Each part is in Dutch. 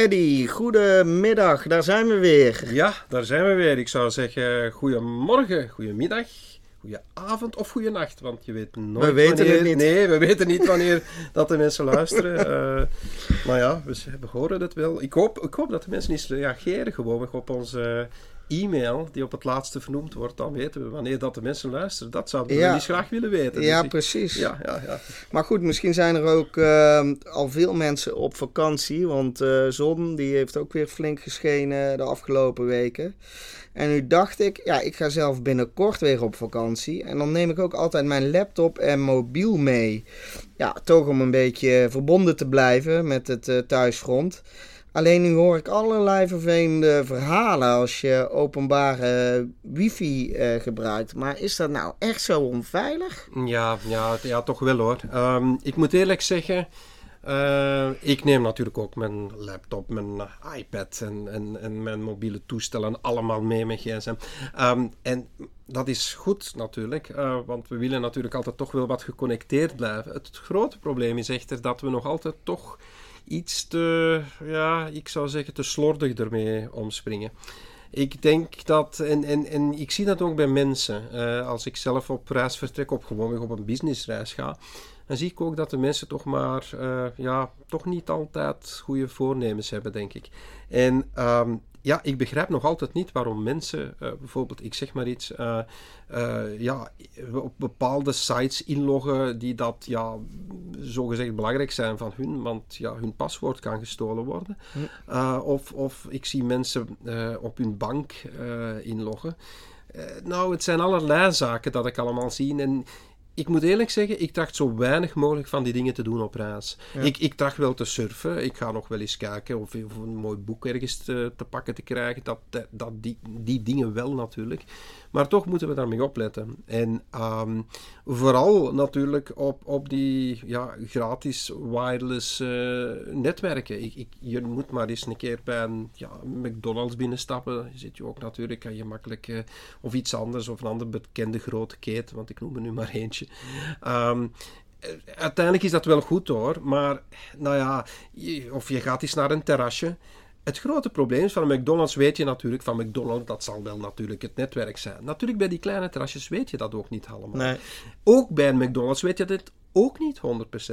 Eddie, goedemiddag, daar zijn we weer. Ja, daar zijn we weer. Ik zou zeggen goedemorgen, goedemiddag, goedenavond of goedenacht. Want je weet nooit We weten wanneer... het niet. Nee, we weten niet wanneer dat de mensen luisteren. Eh, maar ja, we, we horen het wel. Ik hoop, ik hoop dat de mensen eens reageren gewoon op onze e-mail die op het laatste vernoemd wordt. Dan weten we wanneer dat de mensen luisteren. Dat zouden we Ja. eens graag willen weten. Ja, Dus ik- precies. Ja, ja, ja. Maar goed, misschien zijn er ook eh, al veel mensen op vakantie. Want eh Zon die heeft ook weer flink geschenen de afgelopen weken. En nu dacht ik, ja, ik ga zelf binnenkort weer op vakantie. En dan neem ik ook altijd mijn laptop en mobiel mee. Ja, toch om een beetje verbonden te blijven met het eh, thuisfront. Alleen nu hoor ik allerlei vervelende verhalen als je openbare wifi eh, gebruikt. Maar is dat nou echt zo onveilig? Ja, ja, ja, toch wel hoor. Ehm, ik moet eerlijk zeggen, eh, ik neem natuurlijk ook mijn laptop, mijn eh, iPad en, mijn mobiele toestellen allemaal mee met gsm. Ehm, en dat is goed natuurlijk, want we willen natuurlijk altijd toch wel wat geconnecteerd blijven. Het grote probleem is echter dat we nog altijd toch iets te, ja, ik zou zeggen, te slordig ermee omspringen. Ik denk dat, en, en, en ik zie dat ook bij mensen, eh, als ik zelf op reis vertrek, op gewoon op een businessreis ga, dan zie ik ook dat de mensen toch maar, eh, ja, toch niet altijd goede voornemens hebben, denk ik. En ehm, ja, ik begrijp nog altijd niet waarom mensen, eh, bijvoorbeeld, ik zeg maar iets, eh, eh, ja, op bepaalde sites inloggen die dat, ja, zogezegd belangrijk zijn van hun, want ja, hun paswoord kan gestolen worden. Of, of ik zie mensen op hun bank inloggen. Nou, het zijn allerlei zaken dat ik allemaal zie. En ik moet eerlijk zeggen, ik tracht zo weinig mogelijk van die dingen te doen op reis. Ik, ik tracht wel te surfen. Ik ga nog wel eens kijken of, of een mooi boek ergens te, te pakken te krijgen. Dat, dat, dat die, die dingen wel natuurlijk. Maar toch moeten we daarmee opletten. En ehm, vooral natuurlijk op, op die ja, gratis wireless eh, netwerken. Ik, ik, je moet maar eens een keer bij een ja, McDonald's binnenstappen. Je zit je ook natuurlijk, kan je makkelijk... of iets anders, of een andere bekende grote keten, want ik noem er nu maar eentje. Ehm, eh, uiteindelijk is dat wel goed hoor, maar nou ja, of je gaat eens naar een terrasje. Het grote probleem is van McDonald's weet je natuurlijk, van McDonald's dat zal wel natuurlijk het netwerk zijn. Natuurlijk bij die kleine terrasjes weet je dat ook niet allemaal. Nee. Ook bij een McDonald's weet je dit ook niet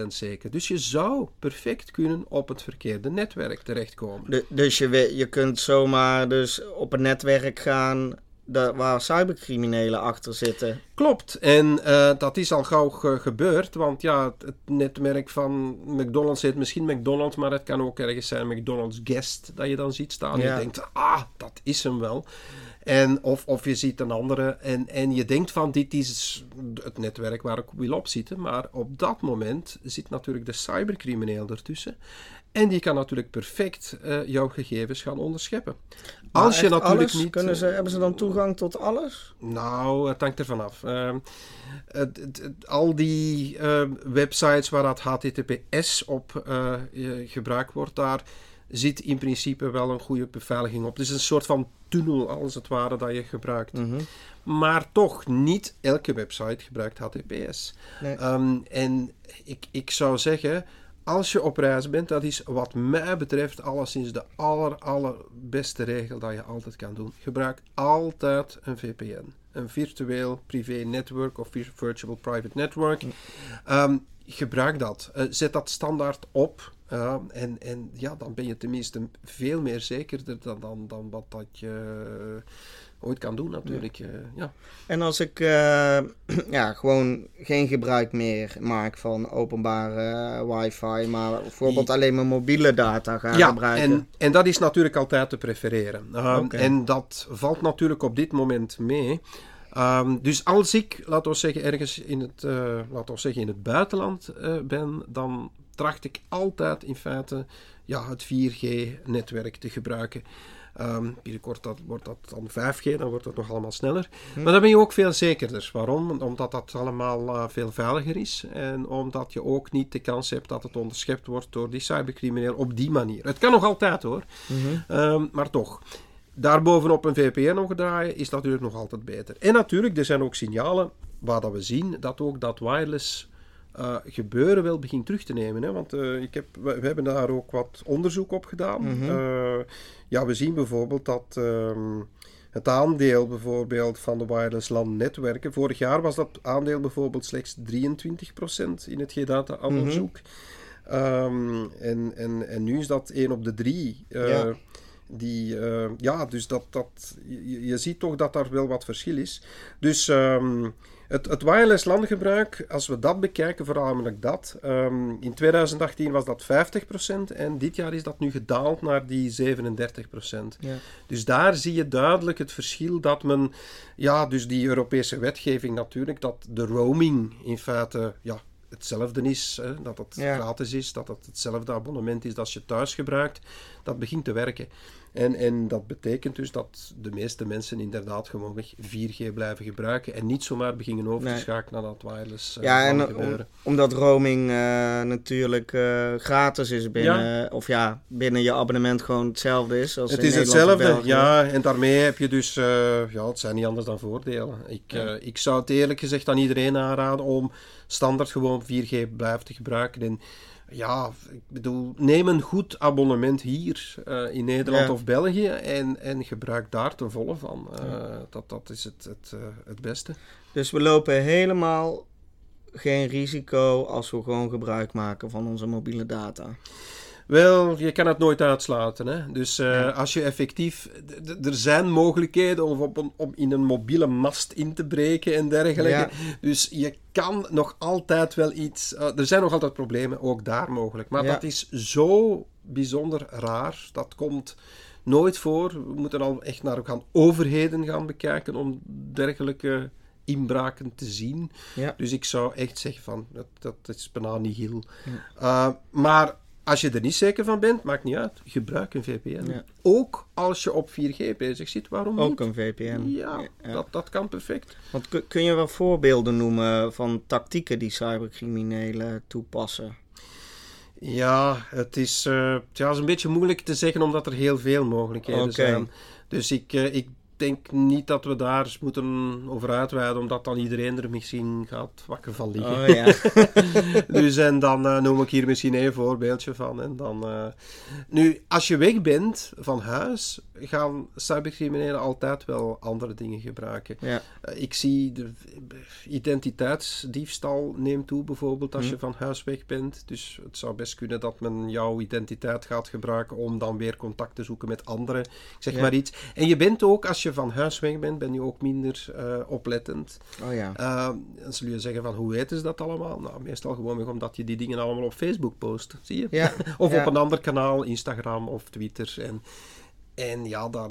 100% zeker. Dus je zou perfect kunnen op het verkeerde netwerk terechtkomen. De- dus je, je kunt zomaar dus op een netwerk gaan waar cybercriminelen achter zitten. Klopt, en eh, dat is al gauw ge- gebeurd, want ja, het, het netwerk van McDonald's heet misschien McDonald's, maar het kan ook ergens zijn McDonald's Guest dat je dan ziet staan. Ja. Je denkt, ah, dat is hem wel. En of, of je ziet een andere en, en je denkt van dit is het netwerk waar ik wil op zitten, maar op dat moment zit natuurlijk de cybercrimineel ertussen. En die kan natuurlijk perfect eh, jouw gegevens gaan onderscheppen. Maar Als je natuurlijk alles? niet. Kunnen eh, ze, hebben ze dan toegang tot alles? nou, het hangt ervan af. Ehm, het- het- het- al die ehm, websites waar dat HTTPS op eh, eh, gebruikt wordt, daar zit in principe wel een goede beveiliging op. Het is een soort van tunnel, als het ware, dat je gebruikt. Mhm. Maar toch, niet elke website gebruikt HTTPS. Nee. Ehm, en ik, ik zou zeggen, als je op reis bent, dat is wat mij betreft alleszins de aller, allerbeste regel dat je altijd kan doen. Gebruik altijd een VPN. Een virtueel privé network of vir- virtual private network. Ehm, gebruik dat. Eh, zet dat standaard op. eh, en, en ja, dan ben je tenminste veel meer zekerder dan, dan, dan wat dat je ooit kan doen natuurlijk. eh, ja. En als ik eh, ja, gewoon geen gebruik meer maak van openbare eh, wifi, maar bijvoorbeeld alleen mijn mobiele data ga Ja, gebruiken. en, en dat is natuurlijk altijd te prefereren. Um, Oké. En dat valt natuurlijk op dit moment mee. Um, dus als ik, laten we zeggen, ergens in het, laten we zeggen, in het buitenland ben, dan tracht ik altijd in feite ja, het 4G-netwerk te gebruiken. Ehm, binnenkort dat, wordt dat dan 5G, dan wordt het nog allemaal sneller. Maar dan ben je ook veel zekerder. Waarom? Omdat dat allemaal uh, veel veiliger is. En omdat je ook niet de kans hebt dat het onderschept wordt door die cybercrimineel op die manier. Het kan nog altijd hoor, um, maar toch. Daarbovenop een VPN nog draaien is natuurlijk nog altijd beter. En natuurlijk, er zijn ook signalen waar dat we zien dat ook dat wireless uh, gebeuren wel begint terug te nemen. Hè? Want uh, ik heb, we, we, hebben daar ook wat onderzoek op gedaan. Mm -hmm. uh, ja, we zien bijvoorbeeld dat um, het aandeel bijvoorbeeld van de wireless landnetwerken, vorig jaar was dat aandeel bijvoorbeeld slechts 23% in het G-data-onderzoek. Mm -hmm. um, en, en, en nu is dat 1 op de 3. Ja. Die, ja, dus dat, dat, je, je, ziet toch dat daar wel wat verschil is. Dus um, het, het wireless landgebruik, als we dat bekijken, voornamelijk dat. Um, in 2018 was dat 50% en dit jaar is dat nu gedaald naar die 37%. Ja. Dus daar zie je duidelijk het verschil dat men, ja, dus die Europese wetgeving natuurlijk, dat de roaming in feite, ja, hetzelfde is, hè, dat het ja. gratis is, dat het hetzelfde abonnement is dat je thuis gebruikt, dat begint te werken. En, en dat betekent dus dat de meeste mensen inderdaad gewoonweg 4G blijven gebruiken en niet zomaar beginnen over te schakelen naar dat wireless. Uh, ja, en om, omdat roaming uh, natuurlijk uh, gratis is binnen, ja. of ja, binnen je abonnement gewoon hetzelfde is. Als het in is Nederland hetzelfde, ja, en daarmee heb je dus, ja, het zijn niet anders dan voordelen. Ik, ja. ik zou het eerlijk gezegd aan iedereen aanraden om standaard gewoon 4G blijven te gebruiken. En ja, ik bedoel, neem een goed abonnement hier uh, in Nederland ja. of België en, en gebruik daar ten volle van. Uh, ja. dat, dat is het, het, uh, het beste. Dus we lopen helemaal geen risico als we gewoon gebruik maken van onze mobiele data. Wel, je kan het nooit uitsluiten. Hè? Dus uh, ja. als je effectief. Er zijn mogelijkheden om, op een, om in een mobiele mast in te breken en dergelijke. Ja. Dus je kan nog altijd wel iets. Uh, er zijn nog altijd problemen, ook daar mogelijk. Maar ja. dat is zo bijzonder raar. Dat komt nooit voor. We moeten al echt naar gaan overheden gaan bekijken om dergelijke inbraken te zien. Dus ik zou echt zeggen van dat, dat is bijna niet heel. Uh, maar als je er niet zeker van bent, maakt niet uit. Gebruik een VPN. Ja. Ook als je op 4G bezig zit, waarom Ook niet? een VPN. Ja, ja, Dat, dat kan perfect. Want kun je wel voorbeelden noemen van tactieken die cybercriminelen toepassen? Ja, het is, uh, ja, is een beetje moeilijk te zeggen omdat er heel veel mogelijkheden okay. zijn. Dus ik, uh, ik denk niet dat we daar moeten over uitweiden, omdat dan iedereen er misschien gaat wakker van liggen. Oh, ja. dus en dan uh, noem ik hier misschien een voorbeeldje van. En dan, uh... Nu, als je weg bent van huis, gaan cybercriminelen altijd wel andere dingen gebruiken. Ja. Uh, ik zie de identiteitsdiefstal neemt toe, bijvoorbeeld, als hm. je van huis weg bent. Dus het zou best kunnen dat men jouw identiteit gaat gebruiken om dan weer contact te zoeken met anderen. Ik zeg ja. maar iets. En je bent ook, als je je van huis weg bent, ben je ook minder uh, oplettend. Oh ja. Uh, dan zul je zeggen van, hoe weten ze dat allemaal? Nou, meestal gewoon omdat je die dingen allemaal op Facebook post, zie je? Ja. of ja. op een ander kanaal, Instagram of Twitter. En, en ja, daar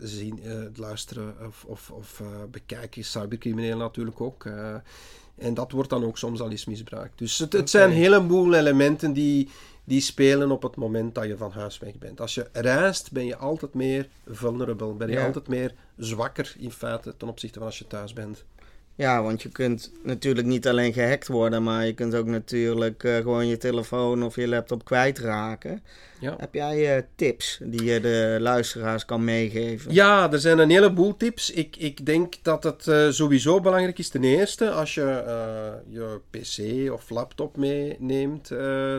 zien, uh, luisteren of, of, of bekijken cybercriminelen natuurlijk ook. en dat wordt dan ook soms al eens misbruikt. Dus het, het okay. zijn een heleboel elementen die die spelen op het moment dat je van huis weg bent. Als je reist, ben je altijd meer vulnerable. Ben je ja. altijd meer zwakker in feite ten opzichte van als je thuis bent. Ja, want je kunt natuurlijk niet alleen gehackt worden, maar je kunt ook natuurlijk uh, gewoon je telefoon of je laptop kwijtraken. Ja. Heb jij uh, tips die je de luisteraars kan meegeven? Ja, er zijn een heleboel tips. Ik, ik denk dat het uh, sowieso belangrijk is. Ten eerste, als je je PC of laptop meeneemt,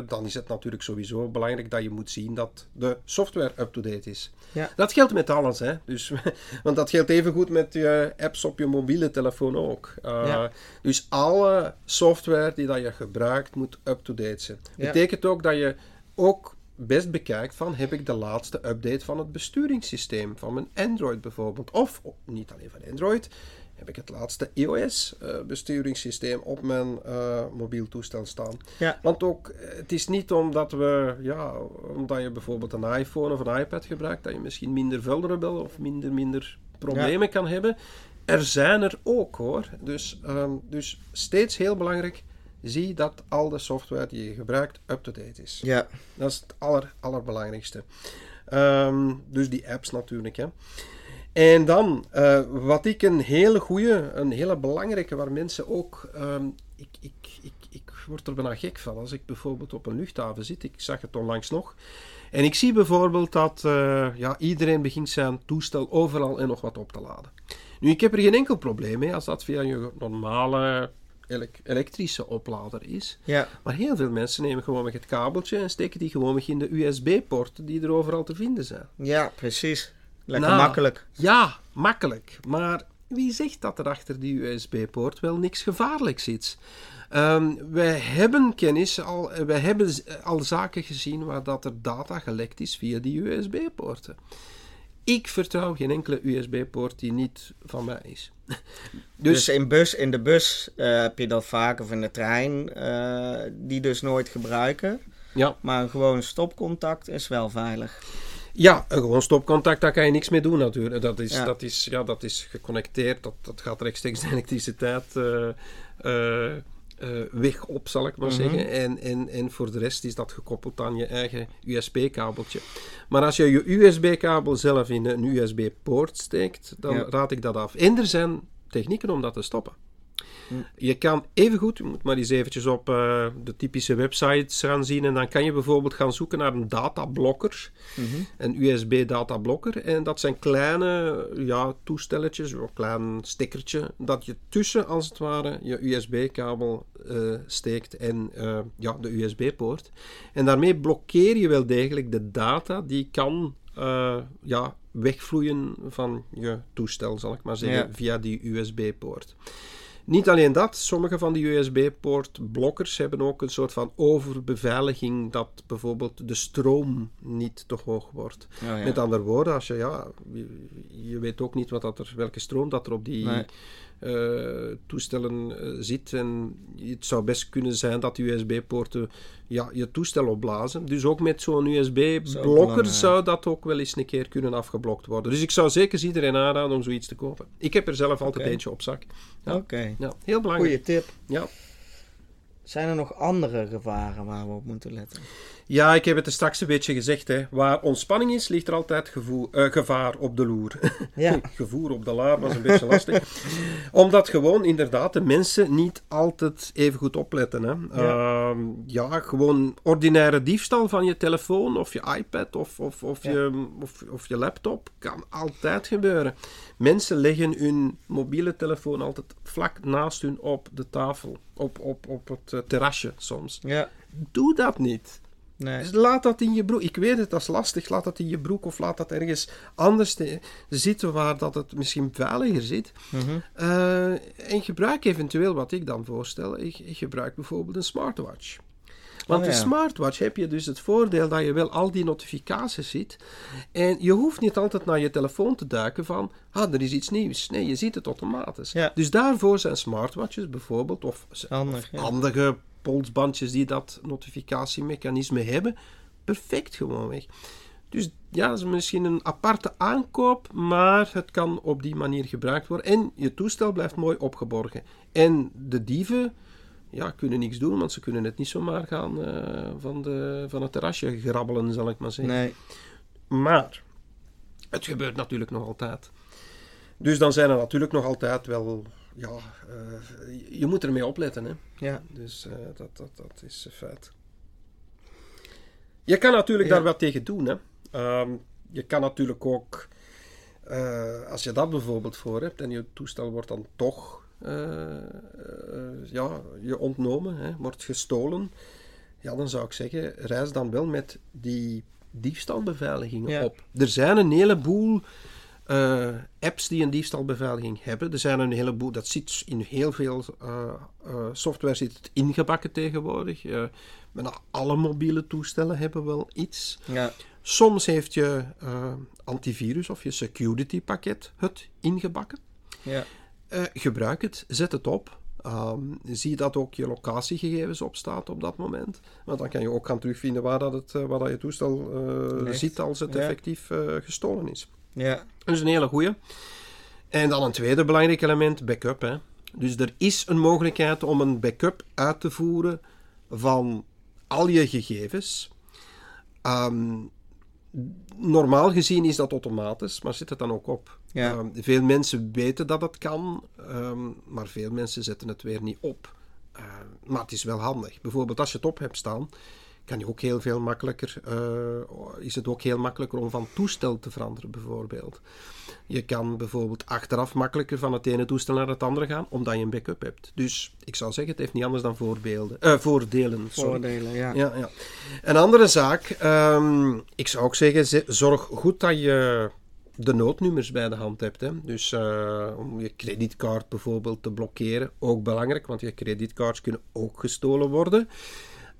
dan is het natuurlijk sowieso belangrijk dat je moet zien dat de software up-to-date is. Ja. Dat geldt met alles, hè. Dus, want dat geldt even goed met je apps op je mobiele telefoon ook. Uh, ja. Dus alle software die dat je gebruikt moet up-to-date zijn. Ja. Betekent ook dat je ook best bekijkt van heb ik de laatste update van het besturingssysteem van mijn Android bijvoorbeeld. Of oh, niet alleen van Android, heb ik het laatste iOS uh, besturingssysteem op mijn uh, mobiel toestel staan. Ja. Want ook, het is niet omdat we, ja, omdat je bijvoorbeeld een iPhone of een iPad gebruikt, dat je misschien minder vulnerable of minder, minder problemen ja. kan hebben. Er zijn er ook hoor. Dus, um, dus steeds heel belangrijk, zie dat al de software die je gebruikt up-to-date is. Ja. Dat is het aller, allerbelangrijkste. Ehm, dus die apps natuurlijk. Hè. En dan, eh, wat ik een hele goede, een hele belangrijke, waar mensen ook. ehm, ik, ik, ik, ik word er bijna gek van als ik bijvoorbeeld op een luchthaven zit. Ik zag het onlangs nog. En ik zie bijvoorbeeld dat eh, ja, iedereen begint zijn toestel overal en nog wat op te laden. Nu, ik heb er geen enkel probleem mee als dat via je normale elek- elektrische oplader is. Ja, Maar heel veel mensen nemen gewoon het kabeltje en steken die gewoon in de USB-poorten die er overal te vinden zijn. ja precies. Lekker Nou. makkelijk. Ja, makkelijk. Maar wie zegt dat er achter die USB-poort wel niks gevaarlijks zit? Ehm, wij hebben kennis, al, wij hebben z- al zaken gezien waar dat er data gelekt is via die USB-poorten. Ik vertrouw geen enkele USB-poort die niet van mij is. Dus, Dus, in, bus, in de bus eh, heb je dat vaak, of in de trein, eh, die dus nooit gebruiken. ja, Maar een gewoon stopcontact is wel veilig. ja, een gewoon stopcontact, daar kan je niks mee doen natuurlijk. Dat is, Ja. dat is, ja, dat is geconnecteerd, dat, dat gaat rechtstreeks de elektriciteit eh, eh, weg op, zal ik maar Mhm. zeggen. En, en, en voor de rest is dat gekoppeld aan je eigen USB-kabeltje. Maar als je je USB-kabel zelf in een USB-poort steekt, dan Ja. raad ik dat af. En er zijn technieken om dat te stoppen. Je kan evengoed, je moet maar eens eventjes op eh, de typische websites gaan zien en dan kan je bijvoorbeeld gaan zoeken naar een datablokker, Mhm. een USB-datablokker. En dat zijn kleine ja, toestelletjes, een klein stickertje, dat je tussen als het ware je USB-kabel eh, steekt en eh, ja, de USB-poort. En daarmee blokkeer je wel degelijk de data die kan ja, wegvloeien van je toestel, zal ik maar zeggen, Ja. via die USB-poort. Niet alleen dat, sommige van die USB-poortblokkers hebben ook een soort van overbeveiliging dat bijvoorbeeld de stroom niet te hoog wordt. Oh, ja. Met andere woorden, als je, ja, je, weet ook niet wat dat er, welke stroom dat er op die Nee. eh, toestellen eh, zit. En het zou best kunnen zijn dat die USB-poorten ja, je toestel opblazen. Dus ook met zo'n USB-blokker zou dat ook wel eens een keer kunnen afgeblokt worden. Dus ik zou zeker iedereen aanraden om zoiets te kopen. Ik heb er zelf altijd eentje op zak. Ja. Oké, Ja, heel belangrijk. goede tip. Ja. Zijn er nog andere gevaren waar we op moeten letten? Ja, ik heb het er straks een beetje gezegd. Hè. Waar ontspanning is, ligt er altijd eh, gevaar op de loer. Ja, Gevoer op de laar was een beetje lastig. Omdat gewoon inderdaad de mensen niet altijd even goed opletten. Hè. Ja. ja, gewoon ordinaire diefstal van je telefoon of je iPad of, of, of, Ja. je, of, of je laptop kan altijd gebeuren. Mensen leggen hun mobiele telefoon altijd vlak naast hun op de tafel, op, op, op het eh, terrasje soms. ja, Doe dat niet. Nee. Dus laat dat in je broek. Ik weet het, dat is lastig. Laat dat in je broek of laat dat ergens anders te- zitten waar dat het misschien veiliger zit. Mhm. Eh, en gebruik eventueel wat ik dan voorstel. Ik, ik gebruik bijvoorbeeld een smartwatch. Want Oh, de smartwatch heb je dus het voordeel dat je wel al die notificaties ziet. En je hoeft niet altijd naar je telefoon te duiken van, ah, er is iets nieuws. Nee, je ziet het automatisch. Ja. Dus daarvoor zijn smartwatches bijvoorbeeld, of Handig, ja. andere polsbandjes die dat notificatiemechanisme hebben, perfect gewoonweg. Dus ja, dat is misschien een aparte aankoop, maar het kan op die manier gebruikt worden. En je toestel blijft mooi opgeborgen. En de dieven ja, kunnen niks doen, want ze kunnen het niet zomaar gaan eh, van, de, van het terrasje grabbelen, zal ik maar zeggen. Nee, Maar het gebeurt natuurlijk nog altijd. Dus dan zijn er natuurlijk nog altijd wel. Ja, eh, je moet ermee opletten. Hè? ja. Dus eh, dat, dat, dat is een feit. Je kan natuurlijk Ja. daar wat tegen doen. Hè? Ehm, je kan natuurlijk ook, eh, als je dat bijvoorbeeld voor hebt en je toestel wordt dan toch eh, eh, ja, je ontnomen, hè, wordt gestolen, ja, dan zou ik zeggen, reis dan wel met die diefstalbeveiligingen Ja. op. Er zijn een heleboel eh, apps die een diefstalbeveiliging hebben. Er zijn een heleboel, dat zit in heel veel eh, eh, software zit het ingebakken tegenwoordig. Bijna alle mobiele toestellen hebben wel iets. ja. Soms heeft je antivirus of je security pakket het ingebakken. ja. Gebruik het, zet het op. Ehm, zie dat ook je locatiegegevens op staat op dat moment. Want dan kan je ook gaan terugvinden waar, dat het, waar dat je toestel zit als het Ja. effectief gestolen is. Ja. Dat is een hele goeie. En dan een tweede belangrijk element, backup. Hè. Dus er is een mogelijkheid om een backup uit te voeren van al je gegevens. Ehm, normaal gezien is dat automatisch, maar zit het dan ook op. Ja. Ehm, veel mensen weten dat het kan, ehm, maar veel mensen zetten het weer niet op. Maar het is wel handig. Bijvoorbeeld als je het op hebt staan, kan je ook heel veel makkelijker, eh, is het ook heel makkelijker om van toestel te veranderen, bijvoorbeeld. Je kan bijvoorbeeld achteraf makkelijker van het ene toestel naar het andere gaan, omdat je een backup hebt. Dus ik zou zeggen, het heeft niet anders dan voorbeelden, eh, voordelen. Sorry. Voordelen, ja. Ja, ja. Een andere zaak, ehm, ik zou ook zeggen, ze- zorg goed dat je de noodnummers bij de hand hebt. Hè. Dus eh, om je creditcard bijvoorbeeld te blokkeren, ook belangrijk, want je creditcards kunnen ook gestolen worden.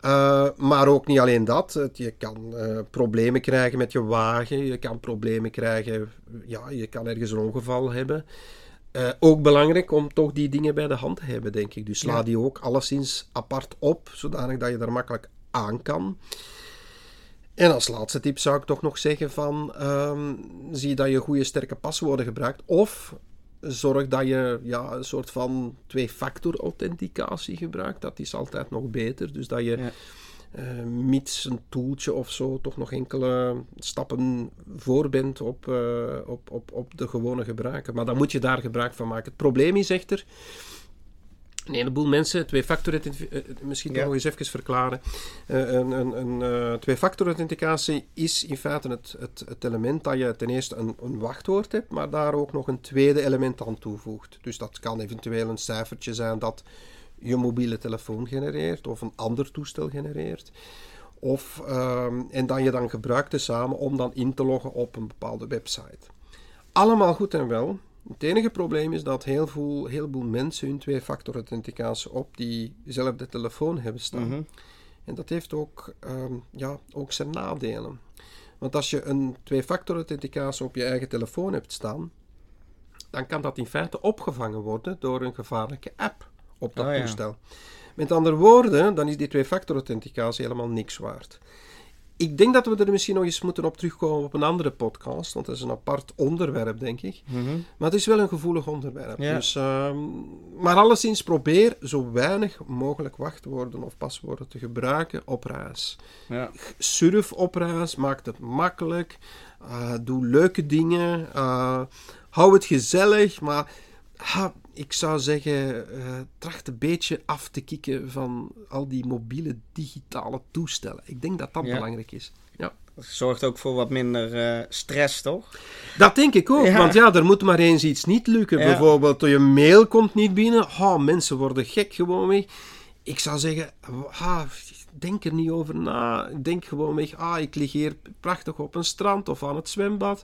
Eh, maar ook niet alleen dat. Je kan eh, problemen krijgen met je wagen. Je kan problemen krijgen. Ja, je kan ergens een ongeval hebben. Eh, ook belangrijk om toch die dingen bij de hand te hebben, denk ik. Dus sla Ja. die ook alleszins apart op, zodanig dat je er makkelijk aan kan. En als laatste tip zou ik toch nog zeggen van... ehm, zie dat je goede sterke paswoorden gebruikt. Of zorg dat je ja, een soort van twee-factor authenticatie gebruikt. Dat is altijd nog beter. Dus dat je Ja. eh, mits een toeltje of zo toch nog enkele stappen voor bent op, eh, op, op, op de gewone gebruiker. Maar dan moet je daar gebruik van maken. Het probleem is echter... Een heleboel mensen, twee-factor authenticatie, misschien Ja. nog eens even verklaren. Eh, een een, een eh, twee-factor authenticatie is in feite het, het, het element dat je ten eerste een, een wachtwoord hebt, maar daar ook nog een tweede element aan toevoegt. Dus dat kan eventueel een cijfertje zijn dat je mobiele telefoon genereert of een ander toestel genereert. Of, ehm, en dat je dan gebruikt tezamen om dan in te loggen op een bepaalde website. Allemaal goed en wel. Het enige probleem is dat heel veel, heel veel mensen hun twee-factor authenticatie op diezelfde telefoon hebben staan. Mhm. En dat heeft ook, ehm, ja, ook zijn nadelen. Want als je een twee-factor authenticatie op je eigen telefoon hebt staan, dan kan dat in feite opgevangen worden door een gevaarlijke app op dat Oh ja. toestel. Met andere woorden, dan is die twee-factor authenticatie helemaal niks waard. Ik denk dat we er misschien nog eens moeten op terugkomen op een andere podcast, want dat is een apart onderwerp, denk ik. Mhm. Maar het is wel een gevoelig onderwerp. Ja. Dus, ehm, maar alleszins probeer zo weinig mogelijk wachtwoorden of paswoorden te gebruiken op reis. Ja. Surf op reis, maak het makkelijk. eh, doe leuke dingen. eh, hou het gezellig. Maar ha, ik zou zeggen, eh, tracht een beetje af te kicken van al die mobiele digitale toestellen. Ik denk dat dat Ja. belangrijk is. Ja. Dat zorgt ook voor wat minder eh, stress, toch? Dat denk ik ook, Ja. want ja, er moet maar eens iets niet lukken. Ja. Bijvoorbeeld, je mail komt niet binnen. Ha, mensen worden gek gewoon mee. Ik zou zeggen, ha, denk er niet over na. Denk gewoon mee, ah, ik lig hier prachtig op een strand of aan het zwembad.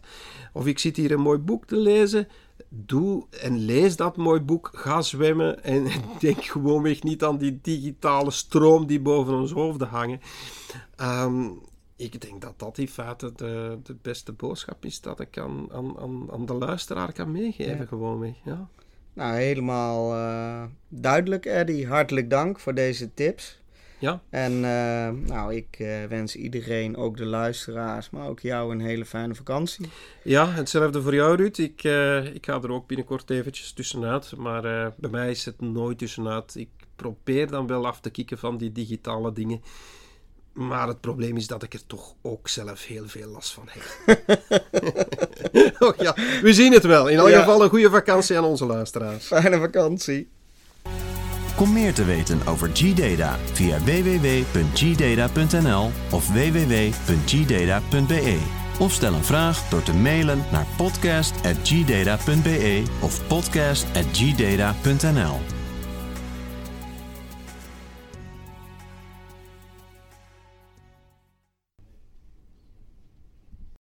Of ik zit hier een mooi boek te lezen. Doe en lees dat mooi boek. Ga zwemmen en denk gewoonweg niet aan die digitale stroom die boven ons hoofden hangen. Ehm, ik denk dat dat in feite de, de beste boodschap is dat ik aan, aan, aan, de luisteraar kan meegeven. Ja. Gewoonweg, ja. Nou, helemaal eh, duidelijk, Eddy. Hartelijk dank voor deze tips. Ja. En eh, nou, ik eh, wens iedereen, ook de luisteraars, maar ook jou een hele fijne vakantie. Ja, hetzelfde voor jou, Ruud. Ik, eh, ik ga er ook binnenkort eventjes tussenuit. Maar bij mij is het nooit tussenuit. Ik probeer dan wel af te kicken van die digitale dingen. Maar het probleem is dat ik er toch ook zelf heel veel last van heb. oh, ja, we zien het wel. In elk Ja. geval een goede vakantie aan onze luisteraars. Fijne vakantie. Kom meer te weten over G-Data via www.gdata.nl of www.gdata.be. Of stel een vraag door te mailen naar podcast.gdata.be of podcast.gdata.nl.